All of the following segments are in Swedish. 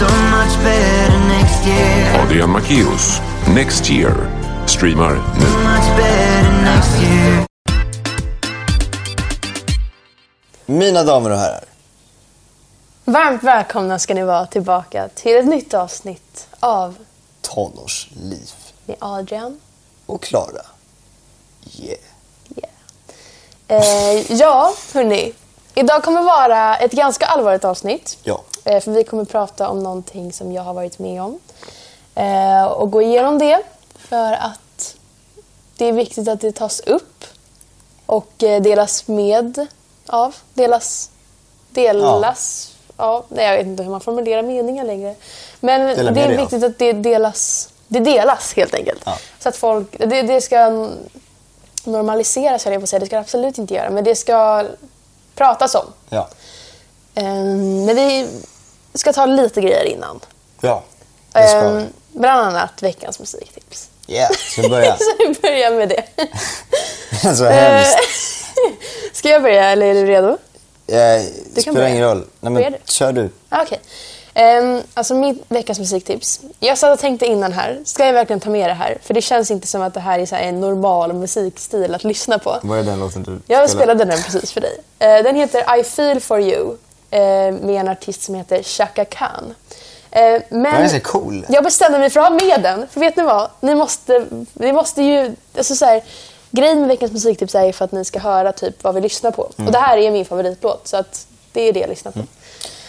so much better next year. Adrian Macchios Next Year streamar nu. Much better next year. Mina damer och herrar. Varmt välkomna ska ni vara tillbaka till ett nytt avsnitt av Tonårsliv. med Adrian. Och Klara. Yeah. Eh, ja, hörni. Idag kommer vara ett ganska allvarligt avsnitt. Ja. Eh, för vi kommer prata om någonting som jag har varit med om. Eh, och gå igenom det för att det är viktigt att det tas upp och eh, delas med av. Delas. Delas. Ja. nej, jag vet inte hur man formulerar meningar längre. Men Dela det är dig av. viktigt att det delas. Det delas helt enkelt. Ja. Så att folk, det, det ska normaliseras höll jag på att säga. Det ska det absolut inte göra. Men det ska pratas om. Ja. Ehm, men vi ska ta lite grejer innan. Ja. Det ska Ehm, vi. bland annat veckans musiktips. Yeah. Ska vi börja? Så vi börjar med det. Så hemskt. ska jag börja eller är du redo? Eh, kan spelar börja. ingen roll. Nej, men du? kör du. Ah, Okej. Ehm, alltså mitt veckans musiktips. Jag satt och tänkte innan här, ska jag verkligen ta med det här? För det känns inte som att det här är så här en normal musikstil att lyssna på. Vad är den låten du Jag spelade den precis för dig. Eh, Den heter I feel for you eh, med en artist som heter Chaka Khan. Eh, Den är Men så cool. jag bestämde mig för att ha med den. För vet ni vad? Ni måste, ni måste ju... Alltså så här, grejen med veckans musiktips är för att ni ska höra typ vad vi lyssnar på. Mm. Och det här är min favoritlåt så att det är det jag lyssnar på.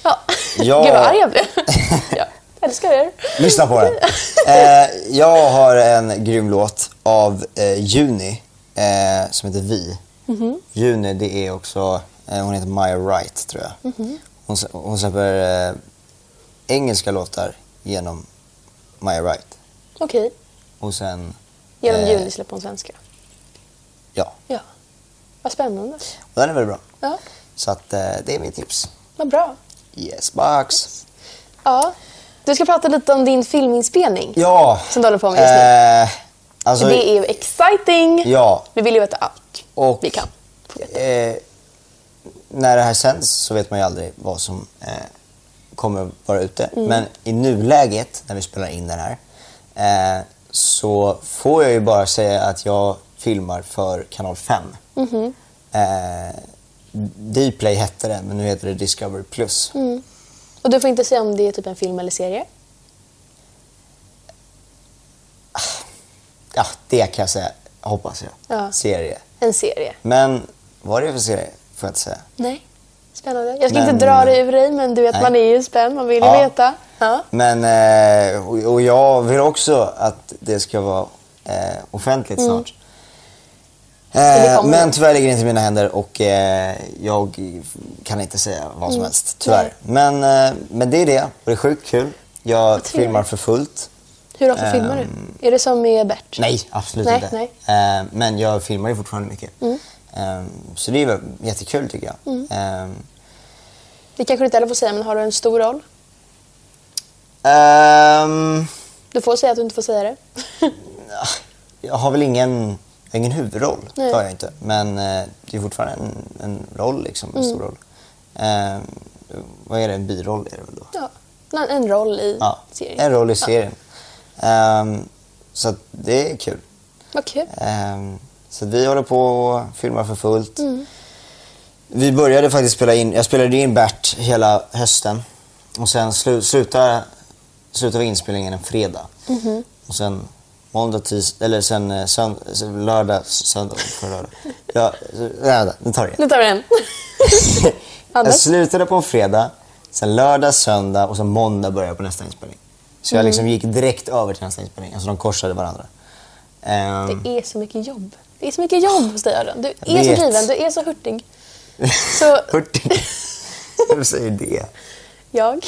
Ja. Ja. Gud vad arg jag blev. jag älskar er. Lyssna på den. Eh, jag har en grym låt av eh, Juni eh, som heter Vi. Mhm. Juni det är också, eh, hon heter Maya Wright tror jag. Mhm. Hon, hon släpper eh, engelska låtar genom Maya Wright. Okej. Och sen, Genom Eh. juni släpper hon svenska. ja, Ja. Vad spännande. och den är väldigt bra. Ja, Så att eh, det är mitt tips. vad bra. Yes box. Ja. Du ska prata lite om din filminspelning. Ja. Som du håller på med just nu. Eh, alltså, det är exciting. Ja. Vi vill ju veta allt Och vi kan. När det här sänds så vet man ju aldrig vad som eh, kommer vara ute. Mm. Men i nuläget, när vi spelar in den här, eh, så får jag ju bara säga att jag filmar för kanal 5. Mhm. Eh, Dplay hette det, men nu heter det Discovery+. Plus. Mm. Och du får inte säga om det är typ en film eller serie. Ja, det kan jag säga, hoppas jag. Ja. Serie. En serie. Men vad är det för serie, får jag inte säga. Nej. Spännande. Jag ska Men- inte dra det ur dig, men du vet, Nej. man är ju spänd. Man vill ju Ja. veta. Ja. Men, eh, och, jag vill också att det ska vara eh, offentligt snart. Eh, kommer. men tyvärr ligger det inte i mina händer och eh, jag kan inte säga vad som helst, tyvärr. Men, eh, men det är det och det är sjukt kul. Jag filmar för fullt. Hur ofta filmar du? Ehm, Är det som med Bert? Nej, absolut Nej, inte. nej. Eh, men jag filmar ju fortfarande mycket. Eh, så det är jättekul tycker jag. Eh, Det kanske du inte heller får säga, men har du en stor roll? ehm, Du får säga att du inte får säga det. Jag har väl ingen, ingen huvudroll, Nej. det har jag inte. Men eh, det är fortfarande en, en roll, liksom, en stor Mm. roll. Eh, vad är det, en biroll är det väl då? Ja. En- En roll i Ja, serien. en roll i Ja. serien. Ehm, så att det är kul. Vad kul. Ehm, så vi håller på och filmar för fullt. Mm. Vi började faktiskt spela in, jag spelade in Bert hela hösten. Och sen slu, slutade, slutade inspelningen en fredag. Mhm. Och sen måndag, tisdag, eller sen eh, sönd, lördag, söndag, för lördag. Ja, nej, nu tar vi det Nu tar vi den. Jag slutade på en fredag, sen lördag, söndag och sen måndag började jag på nästa inspelning. Så jag liksom gick direkt över till nästa inspelning. Alltså de korsade varandra. Ehm, Det är så mycket jobb. Det är så mycket jobb hos dig Adrian. Du är så driven, du är så hurtig. Så Hurtig. Vem säger det? jag,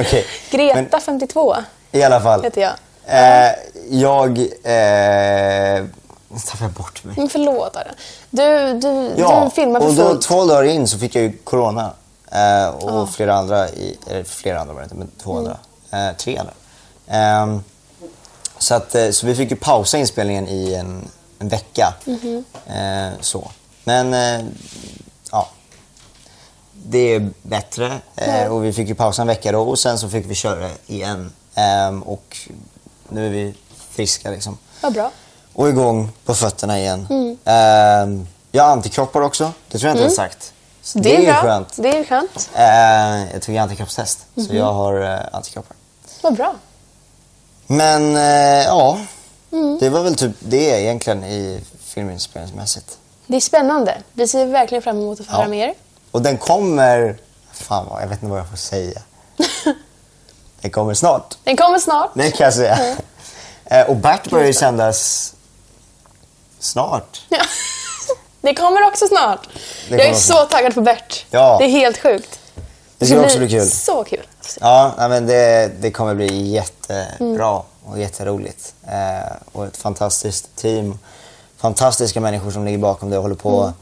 Okej. Greta 52 Men i alla fall. heter jag. Eh, jag... Eh, nu tappade jag bort mig. Men förlåt Adrian. Du, du, Ja, du filmar för och då, fullt. två dagar in så fick jag ju corona. Eh, och flera andra, i, eller flera andra var det inte, men två andra. Eh, tre andra. Ehm, så, att, eh, så vi fick ju pausa inspelningen i en, en vecka. Mhm. Eh, så. Men, eh, ja. det är bättre. Eh, och vi fick ju pausa en vecka då och sen så fick vi köra igen. Ehm, och nu är vi friska liksom. Vad bra. Och igång på fötterna igen. Mm. Ehm, jag har antikroppar också. Det tror jag inte jag har sagt. Så Det, är, bra. skönt. Det är skönt. Eh, jag tog antikroppstest, Mhm. så jag har eh, antikroppar. Vad bra. Men eh, ja, Mm. det var väl typ det egentligen i filminspelningsmässigt. Det är spännande. Vi ser verkligen fram emot att få höra Ja. mer. Och den kommer... Fan vad, jag vet inte vad jag får säga. den kommer snart. Den kommer snart. Det kan jag säga. Eh, och Bert börjar ju sändas snart. Ja. Det kommer också snart. Det jag är kommer så taggad på Bert. Ja. Det är helt sjukt. Det ska också bli kul. Så kul. Ja, men det, det kommer bli jättebra och jätteroligt. Eh, och ett fantastiskt team. Fantastiska människor som ligger bakom det och håller på och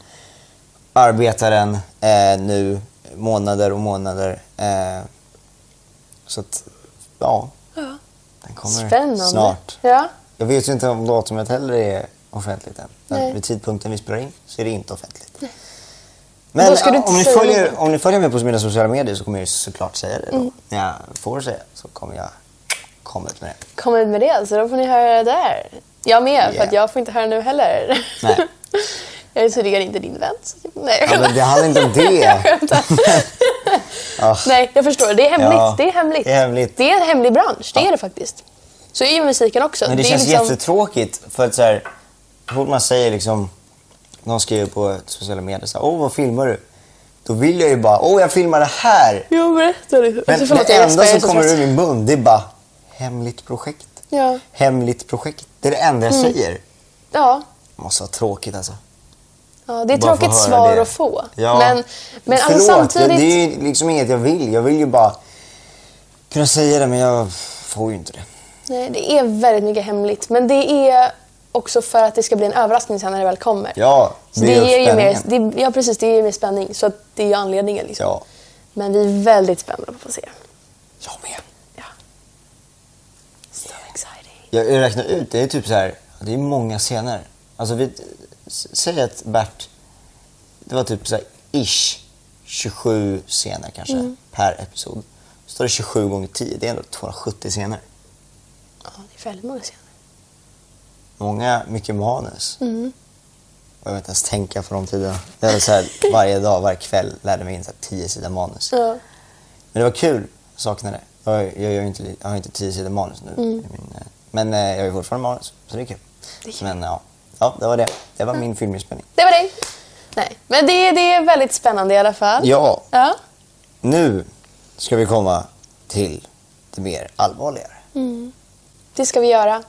arbetar den eh, nu månader och månader. Eh, så att, ja. Den kommer Spännande. snart. Ja. Jag vet ju inte om datumet heller är offentligt än. Nej. vid tidpunkten vi spelar in så är det inte offentligt. Då Men ja, om, ni följer, om ni följer mig på mina sociala medier så kommer jag såklart säga det då. Mm. När jag får säga så kommer jag komma ut med det. Kom ut med det, så då får ni höra det där. Jag med, för Yeah. att jag får inte höra nu heller. Nej. jag är tydligen inte din vän. så- Nej, jag Ja, men det handlar inte om det. skämtar. Ja. Nej, jag förstår. Det är hemligt. Ja, det är hemligt. det är hemligt. Det är en hemlig bransch. Det är det faktiskt. Så är ju musiken också. Men det, är känns liksom- jättetråkigt för att så här, fort man säger liksom, någon skriver på sociala medier så här, åh vad filmar du? Då vill jag ju bara, åh jag filmar det här. Jo, berätta det. Men förlåt, det jag enda jag som kommer ur min mun det är bara, hemligt projekt. Ja. Hemligt projekt. Det är det enda jag Mm. säger. Ja. Det måste vara tråkigt alltså. ja, det är få tråkigt svar det. att få. Ja. Men, men alltså, Förlåt, samtidigt... det är liksom inget jag vill. Jag vill ju bara kunna säga det men jag får ju inte det. Nej, det är väldigt mycket hemligt. Men det är också för att det ska bli en överraskning sen när det väl kommer. Ja, det det är ger ju mer, det, ja, precis. Det ger mer spänning. Så det är ju anledningen. Liksom. Ja. Men vi är väldigt spända på att få se. Jag med. Ja. So exciting. Jag, jag räknar ut, det är typ så här, det är många scener. Alltså vi, säg att Bert, det var typ så här ish 27 scener kanske Mm. per episod. Så står det 27 gånger 10, det är ändå 270 scener. Ja, det är väldigt många scener. Många, mycket manus. Mm. Jag vet inte ens tänka på de tiderna. Det var så här, varje dag, varje kväll lärde mig in så här 10 sidor manus. Ja. Men det var kul, jag saknade det. Jag, jag, ju inte, jag har inte 10 sidor manus nu. Mm. i Min, eh, men eh, jag ju fortfarande manus, så det är kul. Men ja, ja, det var det. Det var min filminspelning. Det var det. Nej, men det, det är väldigt spännande i alla fall. Ja, Ja. nu ska vi komma till det mer allvarligare. Det ska vi göra.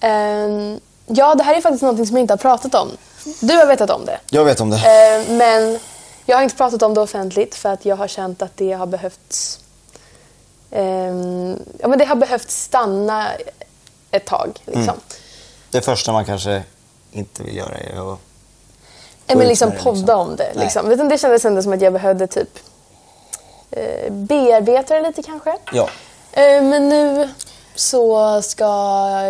Ehm, ja, det här är faktiskt någonting som jag inte har pratat om. Du har vetat om det. Jag vet om det. Ehm, men jag har inte pratat om det offentligt för att jag har känt att det har behövts... ehm, ja, men det har behövt stanna ett tag. Liksom. Det första man kanske inte vill göra är att Nej, men liksom det, podda liksom. om det. Liksom. Du, Det kändes ändå som att jag behövde typ eh, bearbeta det lite kanske. Ja. Eh, men nu så ska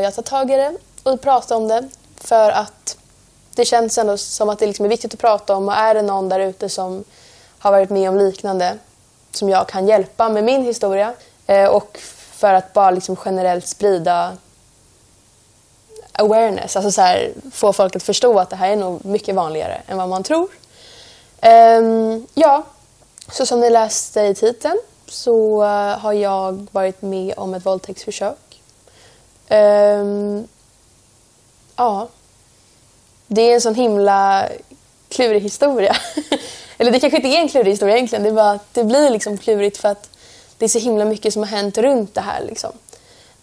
jag ta tag i det och prata om det. För att det känns ändå som att det liksom är viktigt att prata om. Och är det någon där ute som har varit med om liknande som jag kan hjälpa med min historia. Eh, och för att bara liksom generellt sprida awareness, alltså så här, få folk att förstå att det här är nog mycket vanligare än vad man tror. Um, ja, så som ni läste i titeln så eh, har jag varit med om ett våldtäktsförsök. Um, ja, det är en sån himla klurig historia. Eller det kanske inte är en klurig historia egentligen, det är bara att det blir liksom klurigt för att det är så himla mycket som har hänt runt det här. Liksom.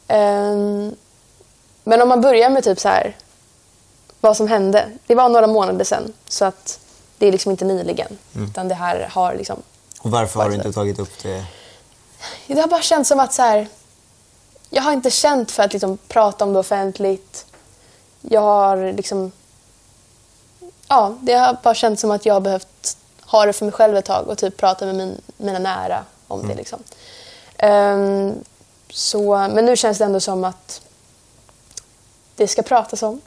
Um, men om man börjar med typ så här vad som hände. Det var några månader sedan så att det är liksom inte nyligen. Utan det här har liksom... Och varför har du inte tagit upp det? Det har bara känts som att så här, jag har inte känt för att liksom prata om det offentligt. Jag har liksom... Ja, det har bara känts som att jag har behövt ha det för mig själv ett tag och typ prata med min, mina nära om det. Liksom. Ehm, så, men nu känns det ändå som att det ska pratas om.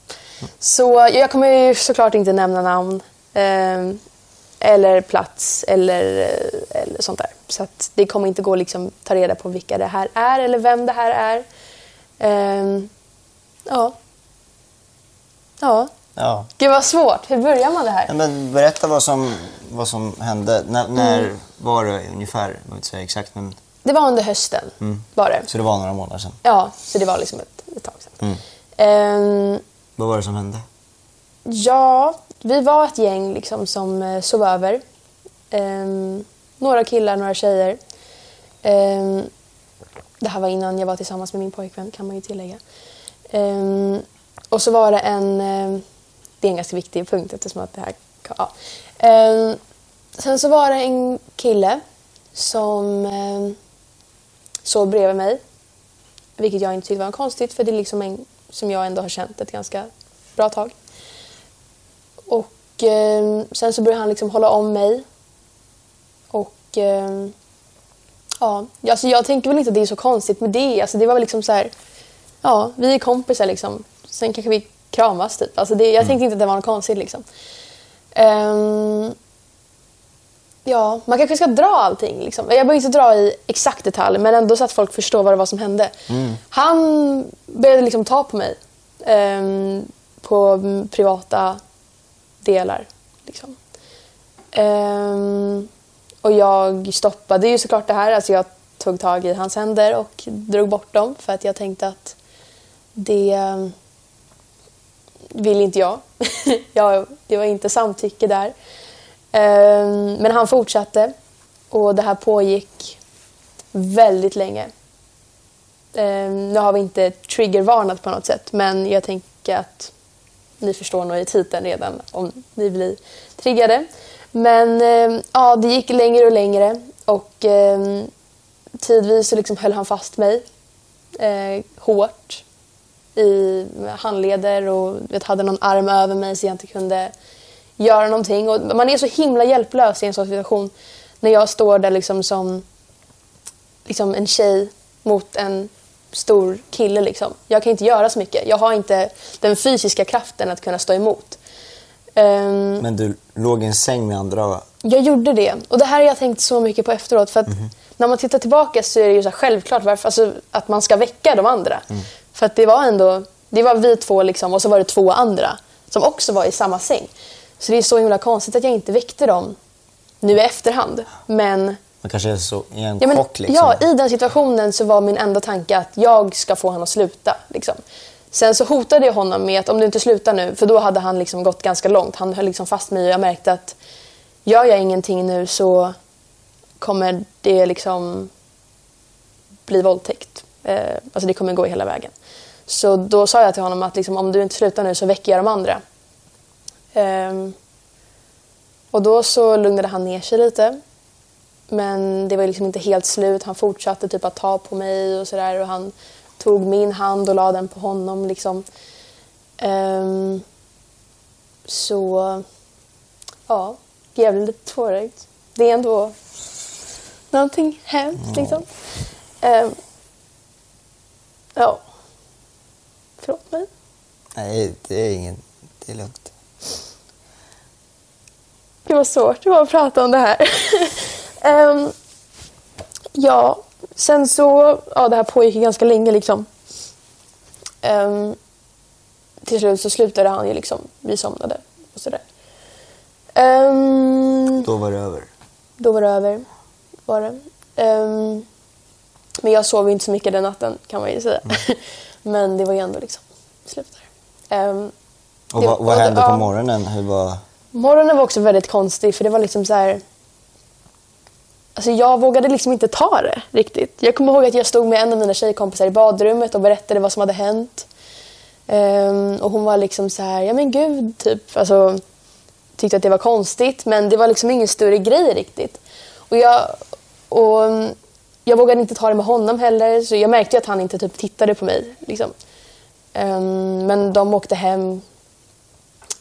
Så jag kommer ju såklart inte nämna namn. ehm, eller plats eller, eh, eller sånt där. Så det kommer inte gå att liksom ta reda på vilka det här är eller vem det här är. Ehm, ja. Ja. Ja. Gud vad svårt. Hur börjar man det här? Ja, Men berätta vad som, vad som hände. När, när Mm. var det ungefär? Jag vill inte säga exakt, men Det var under hösten. Var det. så det var några månader sedan. Ja, så det var liksom ett, ett tag sedan. Mm. Ehm, Vad var det som hände? Ja, vi var ett gäng liksom som eh, sov över. Ehm, några killar, några tjejer. Ehm, det här var innan jag var tillsammans med min pojkvän kan man ju tillägga. Och så var det en... Det är en ganska viktig punkt eftersom att det här... Ja. Sen så var det en kille som eh, sov bredvid mig. Vilket jag inte tyckte var konstigt för det är liksom en som jag ändå har känt ett ganska bra tag. Och eh, sen så började han liksom hålla om mig. Och eh, ja, alltså jag tänker väl inte att det är så konstigt med det. Alltså det var väl liksom så här, ja, vi är kompisar liksom. Sen kanske vi kramas typ. Alltså det, jag tänkte inte att det var något konstigt liksom. Ehm, ja, man kanske ska dra allting liksom. Jag behöver inte dra i exakt detalj men ändå så att folk förstår vad det var som hände. Han började liksom ta på mig. ehm, på mm, privata delar. Liksom. Ehm, och jag stoppade ju såklart det här. Alltså jag tog tag i hans händer och drog bort dem för att jag tänkte att det ehm, vill inte jag. jag det var inte samtycke där. Ehm, men han fortsatte och det här pågick väldigt länge. Ehm, nu har vi inte triggervarnat på något sätt men jag tänker att ni förstår nog i titeln redan om ni blir triggade. Men ehm, ja, det gick längre och längre och tidvis så liksom höll han fast mig eh, hårt i handleder och vet, hade någon arm över mig så jag inte kunde göra någonting. Och man är så himla hjälplös i en sån situation när jag står där liksom som liksom en tjej mot en stor kille. Liksom. Jag kan inte göra så mycket. Jag har inte den fysiska kraften att kunna stå emot. Ehm, Men du låg i en säng med andra... jag gjorde det. Och det här har jag tänkt så mycket på efteråt. För att när man tittar tillbaka så är det ju så självklart varför, alltså, att man ska väcka de andra. För att det var ändå, det var vi två liksom, och så var det två andra som också var i samma säng. Så det är så himla konstigt att jag inte väckte dem nu i efterhand. Men Man kanske är så i en Ja, men, chock liksom. ja, i den situationen så var min enda tanke att jag ska få honom att sluta. Liksom. Sen så hotade jag honom med att om du inte slutar nu, för då hade han liksom gått ganska långt. Han höll liksom fast mig och jag märkte att gör jag ingenting nu så kommer det liksom bli våldtäkt. Eh, alltså det kommer gå hela vägen. Så då sa jag till honom att liksom, om du inte slutar nu så väcker jag de andra. Ehm, och då så lugnade han ner sig lite. Men det var liksom inte helt slut. Han fortsatte typ att ta på mig och sådär. Och han tog min hand och la den på honom. Liksom. Ehm, så, ja, jävligt tårögd. Det är ändå någonting hemskt liksom. Ehm, ja. Förlåt mig. Nej, det är ingen... Det är lugnt. Det var svårt det var att prata om det här. Ehm, ja, sen så... Ja, det här pågick ganska länge liksom. Ehm, till slut så slutade han ju liksom. Vi somnade och sådär. Um, Då var det över. då var det över. Var det. Ehm, men jag sov inte så mycket den natten kan man ju säga. men det var ju ändå liksom slut där. Och vad, vad hände på morgonen? Hur var... Morgonen var också väldigt konstig för det var liksom så här... Alltså jag vågade liksom inte ta det riktigt. Jag kommer ihåg att jag stod med en av mina tjejkompisar i badrummet och berättade vad som hade hänt. Um, och hon var liksom så här, ja men gud, typ. Alltså, tyckte att det var konstigt men det var liksom ingen större grej riktigt. Och jag, och mm, jag vågade inte ta det med honom heller så jag märkte ju att han inte typ tittade på mig. Liksom. Um, men de åkte hem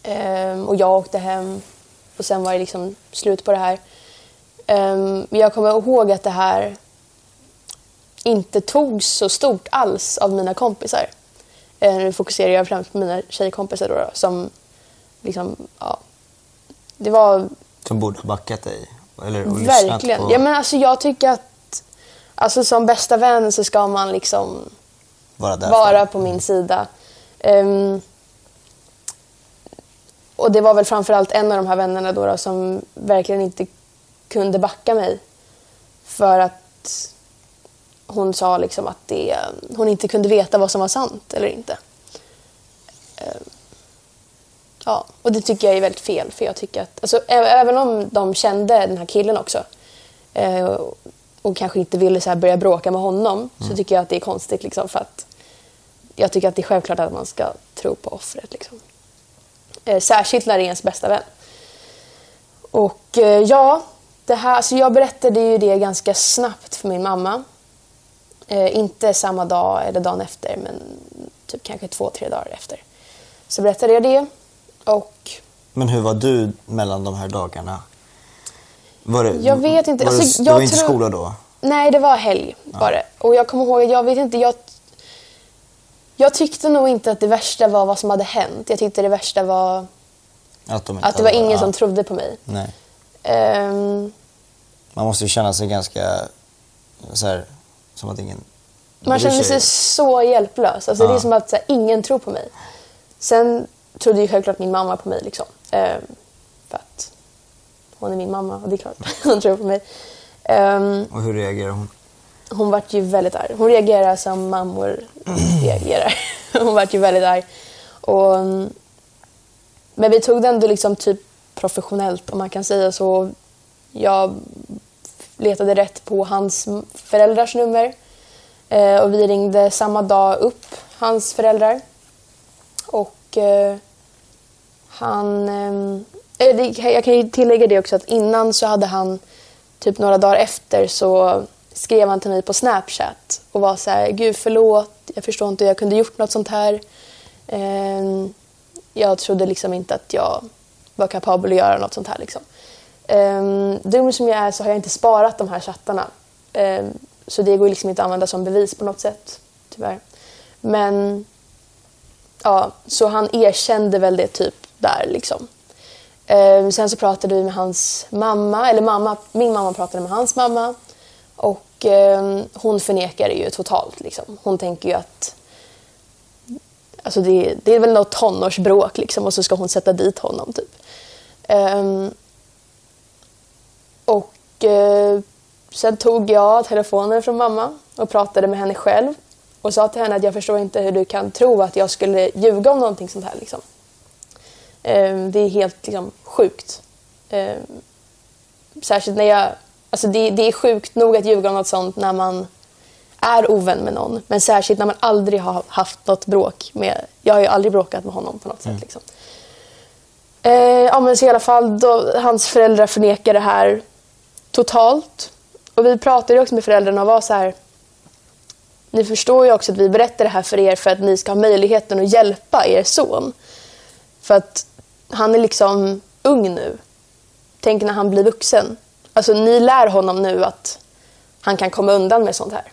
Ehm, och jag åkte hem och sen var det liksom slut på det här. Men jag kommer ihåg att det här inte togs så stort alls av mina kompisar. Uh, nu fokuserar jag främst på mina tjejkompisar då, då som liksom, ja. Det var Som borde ha backat dig? Eller och Verkligen. På, Ja, men alltså, jag tycker att alltså, som bästa vän så ska man liksom vara där vara på min sida. Ehm, och det var väl framförallt en av de här vännerna då, då som verkligen inte kunde backa mig. För att hon sa liksom att det, hon inte kunde veta vad som var sant eller inte. Ehm, ja, och det tycker jag är väldigt fel. För jag tycker att, alltså, även om de kände den här killen också eh, och kanske inte ville så här börja bråka med honom så tycker jag att det är konstigt. Liksom, för att jag tycker att det är självklart att man ska tro på offret. Liksom. Eh, särskilt när det är ens bästa vän. Och eh, ja, det här, alltså jag berättade ju det ganska snabbt för min mamma. Eh, inte samma dag eller dagen efter, men typ kanske två, tre dagar efter. Så berättade jag det. Och Men hur var du mellan de här dagarna? Var det, Jag vet inte. Var Alltså, det, jag det var inte tror- skola då? Nej, det var helg var det. Och jag kommer ihåg, jag vet inte, jag... Jag tyckte nog inte att det värsta var vad som hade hänt. Jag tyckte det värsta var Att, de att det var hade- ingen ja. som trodde på mig. Ehm, Man måste ju känna sig ganska så här, som att ingen man kände sig så hjälplös. Alltså, Det är Ja. som att så här, ingen tror på mig. Sen trodde ju självklart min mamma på mig. Liksom. Ehm, för att hon är min mamma och det är klart hon tror på mig. Ehm, Och hur reagerar hon? Hon vart ju väldigt arg. Hon reagerar som mammor reagerar. Hon vart ju väldigt arg. Och, mm, men vi tog det ändå liksom typ professionellt om man kan säga så. Jag letade rätt på hans föräldrars nummer. Eh, och vi ringde samma dag upp hans föräldrar. Och eh, han... Ehm, eh, jag kan ju tillägga det också att innan så hade han typ några dagar efter så skrev han till mig på Snapchat och var så här, gud förlåt, jag förstår inte hur jag kunde gjort något sånt här. Eh, jag trodde liksom inte att jag var kapabel att göra något sånt här. Liksom. Eh, dum som jag är så har jag inte sparat de här chattarna. Eh, så det går liksom inte att använda som bevis på något sätt, tyvärr. Men ja, så han erkände väl det typ där liksom. Eh, sen så pratade vi med hans mamma, eller mamma, min mamma pratade med hans mamma. Och eh, hon förnekar det ju totalt. Liksom. Hon tänker ju att alltså det, det är väl något tonårsbråk liksom, och så ska hon sätta dit honom. typ. Eh, och eh, sen tog jag telefonen från mamma och pratade med henne själv och sa till henne att jag förstår inte hur du kan tro att jag skulle ljuga om någonting sånt här. Liksom. Ehm, det är helt liksom, sjukt. Ehm, särskilt när jag... Alltså det, det är sjukt nog att ljuga om något sånt när man är ovän med någon. Men särskilt när man aldrig har haft något bråk med... Jag har ju aldrig bråkat med honom på något sätt. Liksom. Eh, ja, men så i alla fall, då, hans föräldrar förnekar det här totalt. Och vi pratade också med föräldrarna och var så här... Ni förstår ju också att vi berättar det här för er för att ni ska ha möjligheten att hjälpa er son. För att han är liksom ung nu. Tänk när han blir vuxen. Alltså ni lär honom nu att han kan komma undan med sånt här.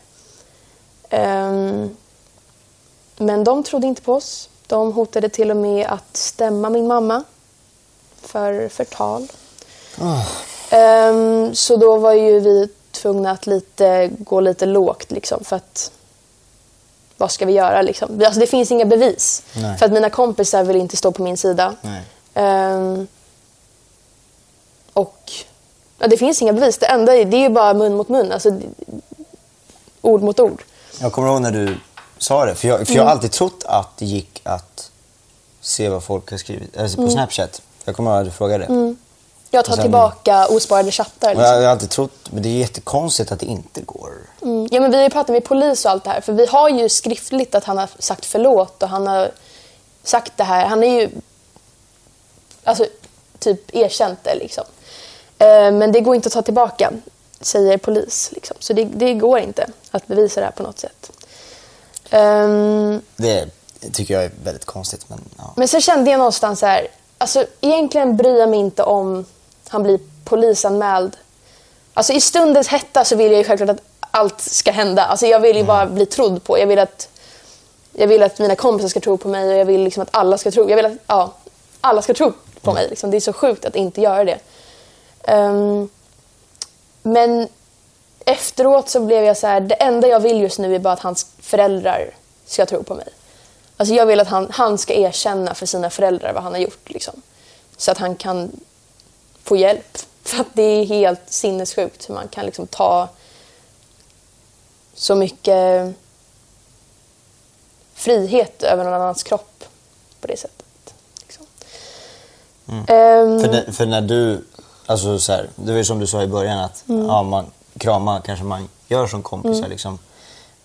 Ehm, men de trodde inte på oss. De hotade till och med att stämma min mamma för förtal. Ehm, så då var ju vi tvungna att lite, gå lite lågt liksom för att vad ska vi göra liksom? Alltså det finns inga bevis. Nej. För att mina kompisar vill inte stå på min sida. Ehm, och ja, det finns inga bevis. Det enda är, det är ju bara mun mot mun. Alltså, ord mot ord. Jag kommer ihåg när du sa det, för jag, för jag Mm. har alltid trott att det gick att se vad folk har skrivit alltså på Mm. Snapchat. Jag kommer ihåg att du frågade. Jag tar sen- tillbaka osparade chattar. Liksom. jag, jag har alltid trott, men det är jättekonstigt att det inte går. Mm. Ja, men vi har ju pratat med polis och allt det här. För vi har ju skriftligt att han har sagt förlåt och han har sagt det här. Han är ju alltså, typ erkänt det liksom. Eh, men det går inte att ta tillbaka, säger polis. Liksom. Så det, det går inte att bevisa det här på något sätt. Ehm, Det tycker jag är väldigt konstigt. Men, ja. men sen kände jag någonstans så här, alltså egentligen bryr jag mig inte om han blir polisanmäld. Alltså i stundens hetta så vill jag ju självklart att allt ska hända. Alltså jag vill ju bara bli trodd på. Jag vill att, jag vill att mina kompisar ska tro på mig och jag vill liksom att alla ska tro. Jag vill att ja, alla ska tro på mig. Liksom. Det är så sjukt att inte göra det. Ehm, men efteråt så blev jag så här, det enda jag vill just nu är bara att hans föräldrar ska tro på mig. Alltså jag vill att han, han ska erkänna för sina föräldrar vad han har gjort. Liksom. Så att han kan få hjälp. För att det är helt sinnessjukt hur man kan liksom ta så mycket frihet över någon annans kropp på det sättet. Liksom. Ehm, För, när- för när du, alltså så här, det var ju som du sa i början att Mm. ja, man kramar kanske man gör som kompisar liksom.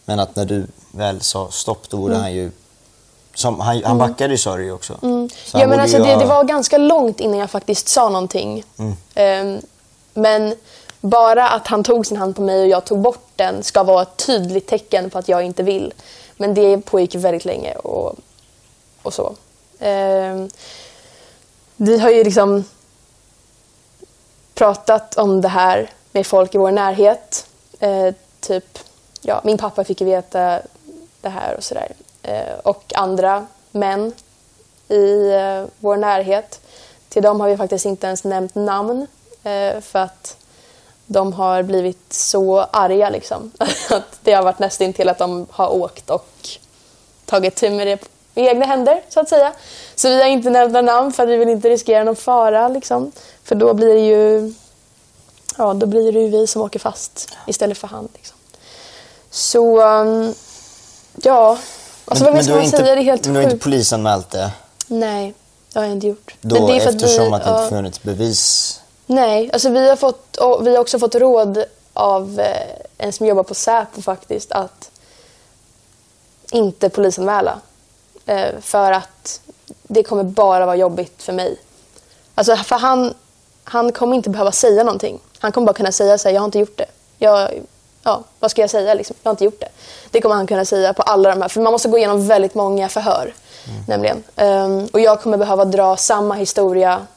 Men att när du väl sa stopp då Mm. borde han ju, som, han, han backade ju sa du ju också. Så han Ja, men alltså ju det, ha- det var ganska långt innan jag faktiskt sa någonting. Ehm, men bara att han tog sin hand på mig och jag tog bort den ska vara ett tydligt tecken på att jag inte vill. Men det pågick väldigt länge och, och så. Ehm, vi har ju liksom pratat om det här med folk i vår närhet. Eh, typ, ja, min pappa fick ju veta det här och sådär. Eh, och andra män i eh, vår närhet. Till dem har vi faktiskt inte ens nämnt namn eh, för att de har blivit så arga liksom. att det har varit nästan till att de har åkt och tagit tur med det i egna händer så att säga. Så vi har inte nämnt några namn för att vi vill inte riskera någon fara liksom. För då blir det ju ja, då blir det ju vi som åker fast istället för han. Liksom. Så um, ja, alltså vad du ska man inte, säga? Det är helt men du har inte polisanmält det Nej, det har jag inte gjort. då Men det är för att eftersom vi- att det inte funnits bevis? Nej, alltså vi har, fått, vi har också fått råd av eh, en som jobbar på Säpo faktiskt att inte polisanmäla. Eh, för att det kommer bara vara jobbigt för mig. Alltså för han, han kommer inte behöva säga någonting. Han kommer bara kunna säga så här, jag har inte gjort det. Jag, ja, vad ska jag säga liksom? Jag har inte gjort det. Det kommer han kunna säga på alla de här, för man måste gå igenom väldigt många förhör. Nämligen. Ehm, och jag kommer behöva dra samma historia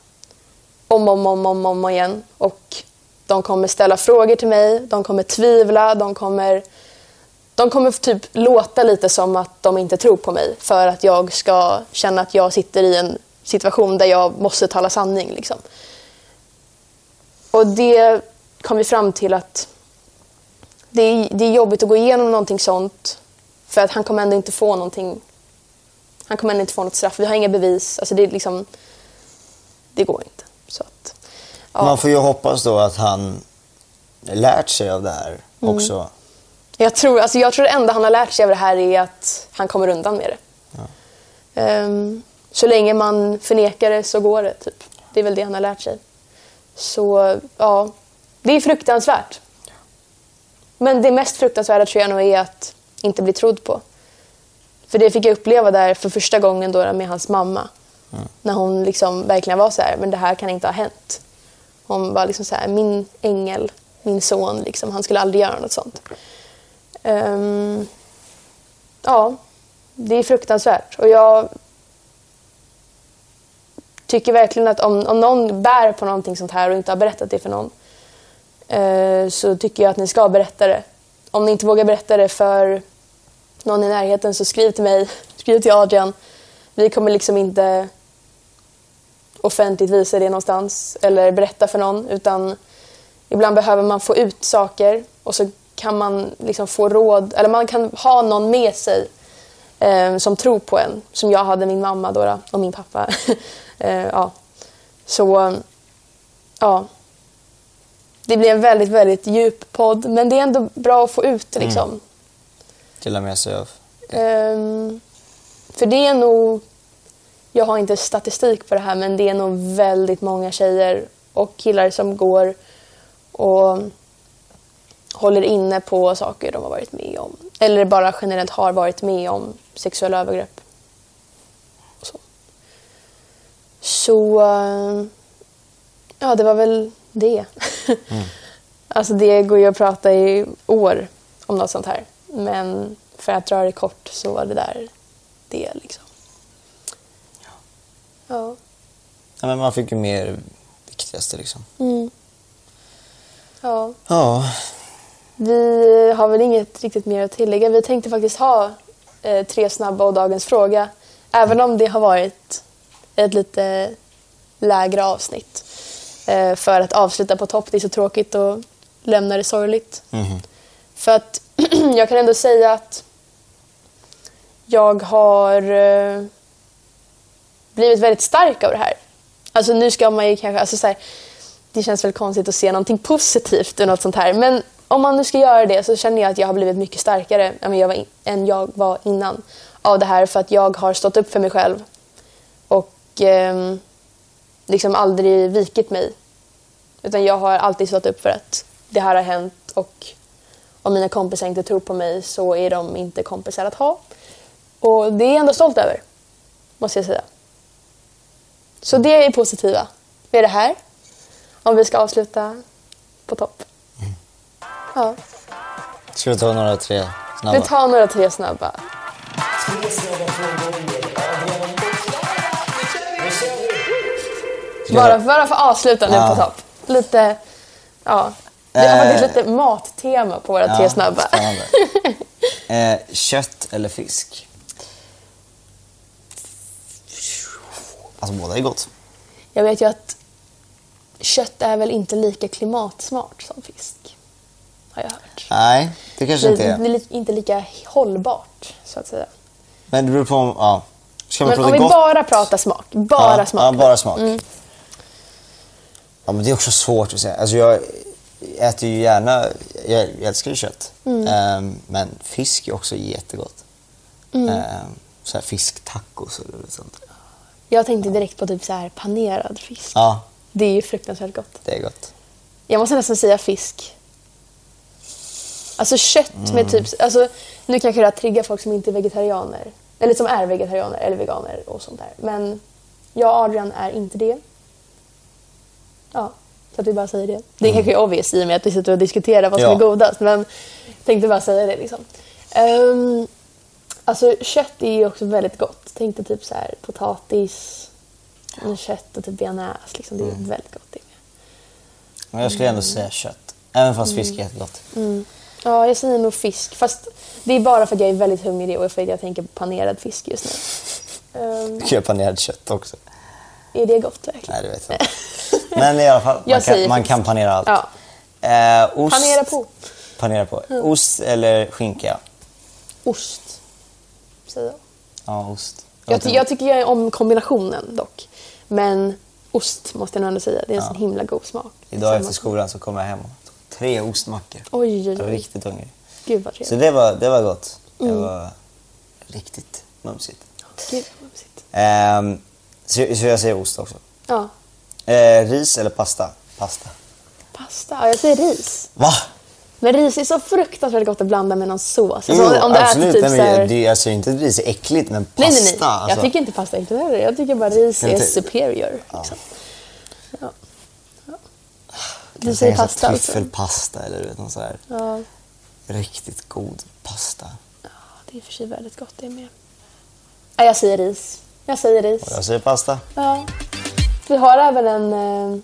om och om, om, om, om igen. Och de kommer ställa frågor till mig, de kommer tvivla, de kommer, de kommer typ låta lite som att de inte tror på mig för att jag ska känna att jag sitter i en situation där jag måste tala sanning. Liksom. Och det kom vi fram till att det är, det är jobbigt att gå igenom någonting sånt för att han kommer ändå inte få någonting. Han kommer ändå inte få något straff. Vi har inga bevis. Alltså det, är liksom, det går inte. Så att, ja. Man får ju hoppas då att han lärt sig av det här Mm. Jag tror, alltså jag tror det enda han har lärt sig av det här är att han kommer undan med det. Ehm, så länge man förnekar det så går det. Typ. Det är väl det han har lärt sig. Så ja, det är fruktansvärt. Men det mest fruktansvärda tror jag nog är att inte bli trodd på. För det fick jag uppleva där för första gången då med hans mamma. När hon liksom verkligen var så här, men det här kan inte ha hänt. Hon var liksom så här, min ängel, min son, liksom, han skulle aldrig göra något sånt. Um, ja, det är fruktansvärt. Och jag tycker verkligen att om, om någon bär på någonting sånt här och inte har berättat det för någon eh, så tycker jag att ni ska berätta det. Om ni inte vågar berätta det för någon i närheten så skriv till mig, skriv till Adrian. Vi kommer liksom inte offentligt visa det någonstans eller berätta för någon utan ibland behöver man få ut saker och så kan man liksom få råd eller man kan ha någon med sig eh, som tror på en. Som jag hade min mamma då, och min pappa. eh, ja. Så ja. Det blir en väldigt, väldigt djup podd men det är ändå bra att få ut det liksom. Dela med sig av. Ehm, för det är nog, jag har inte statistik på det här, men det är nog väldigt många tjejer och killar som går och håller inne på saker de har varit med om. Eller bara generellt har varit med om sexuella övergrepp. Så, så eh, ja, det var väl det. alltså det går ju att prata i år om något sånt här. Men för att dra det kort så var det där det liksom. Ja. Ja, men man fick ju mer viktigaste liksom. Mm. Ja. Ja, Vi har väl inget riktigt mer att tillägga. Vi tänkte faktiskt ha eh, tre snabba och dagens fråga. Även om det har varit ett lite lägre avsnitt. eh, för att avsluta på topp. Det är så tråkigt och lämna det sorgligt. För att jag kan ändå säga att jag har eh, blivit väldigt stark av det här. Alltså nu ska man ju kanske, alltså så här, det känns väl konstigt att se någonting positivt ur något sånt här. Men om man nu ska göra det så känner jag att jag har blivit mycket starkare än jag var, in, än jag var innan av det här för att jag har stått upp för mig själv och eh, liksom aldrig vikit mig. Utan jag har alltid stått upp för att det här har hänt och om mina kompisar inte tror på mig så är de inte kompisar att ha. Och det är jag ändå stolt över, måste jag säga. Så det är positiva med det här. Om vi ska avsluta på topp. Ja. Ska vi ta några tre Vi snabba? tar några tre snabba. Bara, bara för att avsluta nu Ja. på topp. Lite, ja. Vi har Eh. faktiskt lite mattema på våra tre snabba. eh, kött eller fisk? Alltså båda är gott. Jag vet ju att kött är väl inte lika klimatsmart som fisk. Har jag hört. Nej, det kanske Det, inte det är. är li- inte lika hållbart, så att säga. Men det beror på om... Ja. Ska man Men prata om vi gott? bara pratar smak. Bara ja, smak. Mm. Ja, bara smak. Ja, men det är också svårt att säga. Alltså jag äter ju gärna... Jag, älskar ju kött. Mm. Ehm, men fisk är också jättegott. Mm. så här fisktacos och sånt. Jag tänkte direkt på typ så här panerad fisk. Ja, Det är ju fruktansvärt gott. det är gott. Jag måste nästan säga fisk. Alltså kött Mm. med typ... Alltså, nu kanske det här triggar folk som inte är vegetarianer. Eller som är vegetarianer eller veganer och sånt där. Men jag och Adrian är inte det. Ja, så att vi bara säger det. Det kanske är obvious i och med att vi sitter och diskuterar vad som Mm. Ja. är godast. Men jag tänkte bara säga det liksom. Um, alltså kött är ju också väldigt gott. Tänk dig typ så här potatis, med kött och typ bearnaise. Liksom. Det är Mm. väldigt gott det. Men jag skulle ändå säga kött. Även fast fisk är jättegott. Ja, jag säger nog fisk. Fast det är bara för att jag är väldigt hungrig och för att jag tänker på panerad fisk just nu. Ehm, Du kan göra panerat kött också. är det gott verkligen? Nej, det vet jag inte. Men i alla fall, Jag man kan, man kan panera allt. Ja. Eh, ost, Panera på. Panera på. Ost eller skinka? Ost, säger jag. Ja, ost. Jag, ty- jag tycker jag är om kombinationen dock. Men ost måste jag nog ändå säga. Det är en sån himla god smak. Idag efter skolan så kom jag hem och tre ostmackor. Oj, oj, Jag var oj. riktigt hungrig. Gud vad Så trevligt. det var, det var gott. Det Mm. var riktigt mumsigt. Gud vad mysigt. Ehm, så, så jag säger ost också. Ja. Eh, ris eller pasta? Pasta. Pasta. Ja, jag säger ris. Va? Men ris är så fruktansvärt gott att blanda med någon sås. Alltså, om du absolut. äter typ Nej, men det, jag säger inte att ris är äckligt, men pasta. Nej, nej, nej. Alltså, Jag tycker inte pasta är äckligt heller. Jag tycker bara ris är ty- superior. Liksom. Ja. Du säger pasta alltså? Tryffelpasta eller du vet, någon så här Ja. riktigt god pasta. ja, det är i och för sig väldigt gott det med. Ja, jag säger ris. Jag säger ris. Och jag säger pasta. Ja. Vi har även en, eh,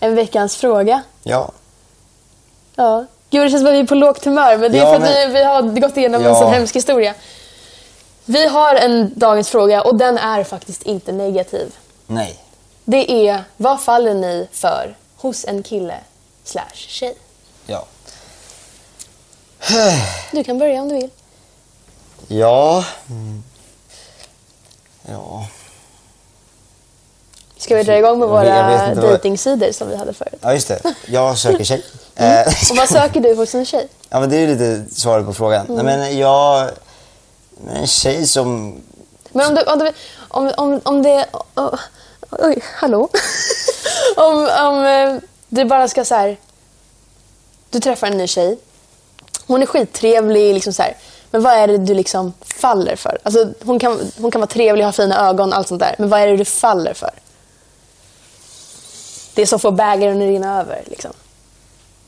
en veckans fråga. Ja. Ja. Gud, det känns som att vi är på lågt humör, men det är Ja, för att men- vi, vi har gått igenom en Ja. sån hemsk historia. Vi har en dagens fråga och den är faktiskt inte negativ. Nej. Det är, vad faller ni för hos en kille slash tjej? Ja. Du kan börja om du vill. Ja. Mm. Ja. Ska vi dra igång med våra dejtingsidor som vi hade förut? Ja, just det. Jag söker tjej. Eh, Och vad söker du hos en tjej? Ja, men det är lite svaret på frågan. Mm. Nej, men jag... En tjej som... Men om du, om du, om, om, om det... oh, oj, hallå? om, om eh, du bara ska så här... Du träffar en ny tjej. Hon är skittrevlig, liksom så här. Men vad är det du liksom faller för? Alltså, hon, kan, hon kan vara trevlig, ha fina ögon, allt sånt där. Men vad är det du faller för? Det som får bägaren att rinna över. Liksom.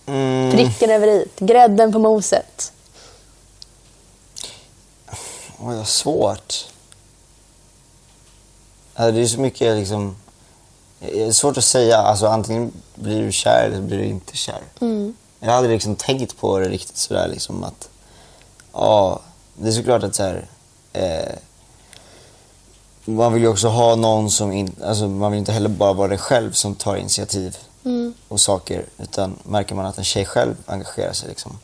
Mm, Pricken över i, grädden på moset. oj, vad svårt. Alltså, det är så mycket liksom... Det är svårt att säga. Alltså, antingen blir du kär eller blir du inte kär. Mm. Jag hade liksom tänkt på det riktigt sådär liksom att... Ja, det är såklart att så här... Eh, man vill ju också ha någon som inte, alltså man vill inte heller bara vara det själv som tar initiativ och saker. Utan märker man att en tjej själv engagerar sig liksom.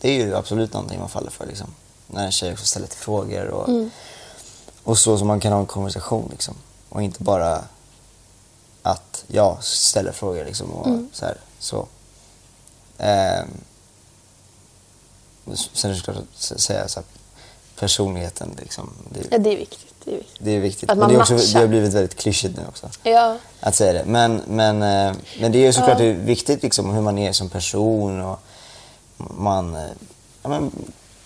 Det är ju absolut någonting man faller för liksom. När en tjej också ställer till frågor och, och så som man kan ha en konversation liksom. Och inte bara att jag ställer frågor liksom och så här, så. Ehm, sen är det klart att s- säga så här, personligheten liksom. Det, Ja, det är viktigt. Det är viktigt. det är viktigt. Att Men man det, är också, matchar. det har blivit väldigt klyschigt nu också. Ja. Att säga det. Men, men, eh, men det är ju såklart är viktigt liksom, hur man är som person och man eh, ja, men,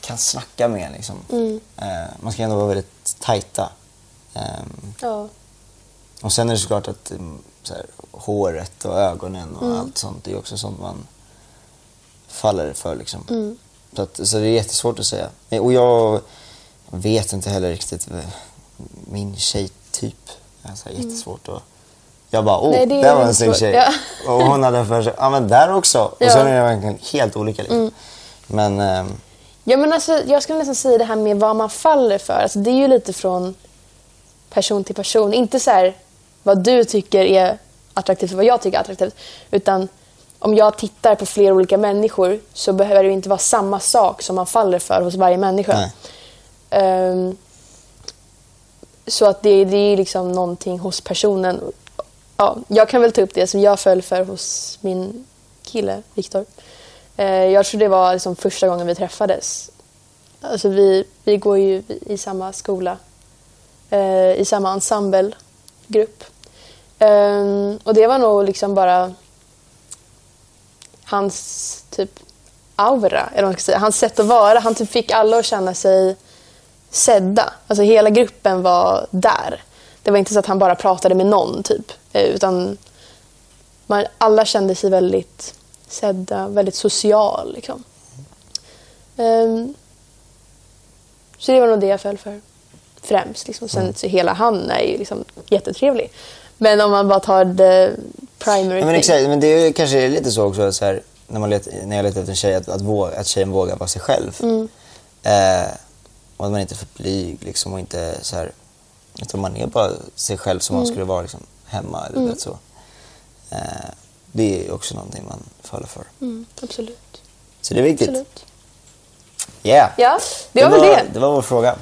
kan snacka med liksom. Mm. Eh, man ska ändå vara väldigt tajta. Ehm, ja. och sen är det såklart att mm, så här, håret och ögonen och Mm. allt sånt, det är också sånt man faller för liksom. Mm. Så, att, så det är jättesvårt att säga. Eh, Och jag vet inte heller riktigt eh, min tjejtyp. Det är så här jättesvårt att... Jag bara, åh, där var en snygg tjej. Ja. Och hon hade för sig, ja men där också. Och Ja. sen är det verkligen helt olika liksom. Men, ehm, Ja, men alltså, jag skulle nästan säga det här med vad man faller för. Alltså, det är ju lite från person till person. Inte så här vad du tycker är attraktivt och vad jag tycker är attraktivt. Utan om jag tittar på flera olika människor så behöver det inte vara samma sak som man faller för hos varje människa. Ehm, så att det, det är liksom någonting hos personen. Ja, jag kan väl ta upp det som jag föll för hos min kille, Viktor. Eh, jag tror det var liksom första gången vi träffades. Alltså vi, vi går ju i samma skola, eh, i samma ensemblegrupp. Eh, och det var nog liksom bara hans typ aura, eller vad man ska säga. Hans sätt att vara. Han typ fick alla att känna sig sedda. Alltså hela gruppen var där. Det var inte så att han bara pratade med någon typ. Eh, utan man, alla kände sig väldigt sedda, väldigt social liksom. Ehm, så det var nog det jag föll för främst. Liksom. Sen så hela han är ju liksom jättetrevlig. Men om man bara tar the primary Ja, men exakt, men det är ju kanske lite så också så här, när, man let, när jag letar efter en tjej, att, att, våga, att tjejen vågar vara sig själv. Mm. Eh, och att man inte är för blyg liksom, och inte så här, utan man är bara sig själv som Mm. man skulle vara liksom, hemma. Eller vet så. Eh, det är också någonting man faller för. Mm, absolut. Så det är viktigt. absolut. Yeah. Ja, det var väl det. Det var vår fråga.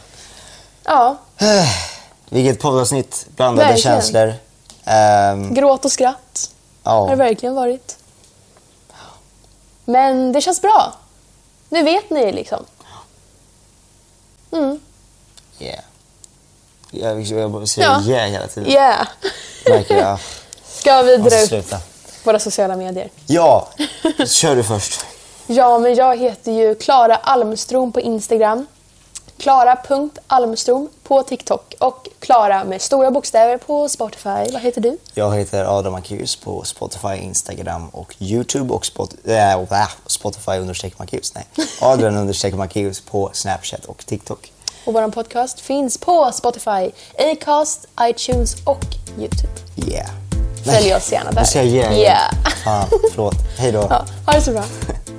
Ja, Vilket poddavsnitt, blandade Verkligen. känslor. Ehm, gråt och skratt har det ja. verkligen varit. Men det känns bra. Nu vet ni liksom. Mm. Yeah. Jag, jag säger Ja. yeah hela tiden. Yeah. Märker jag. Ska vi dra upp. Våra sociala medier? Ja, kör du först. Ja, men jag heter ju Klara Almstrom på Instagram. Klara.almstrom på TikTok och Klara med stora bokstäver på Spotify. Vad heter du? Jag heter Adam Marcus på Spotify, Instagram och Youtube och Spot, äh, äh, Spotify understreck Marcus. Nej, Adrian understreck Marcus på Snapchat och TikTok. Och vår podcast finns på Spotify, Acast, iTunes och Youtube. Yeah. Följ oss gärna där. Nu säger yeah. Yeah. Fan, förlåt. Hej då. Ja, ha det så bra.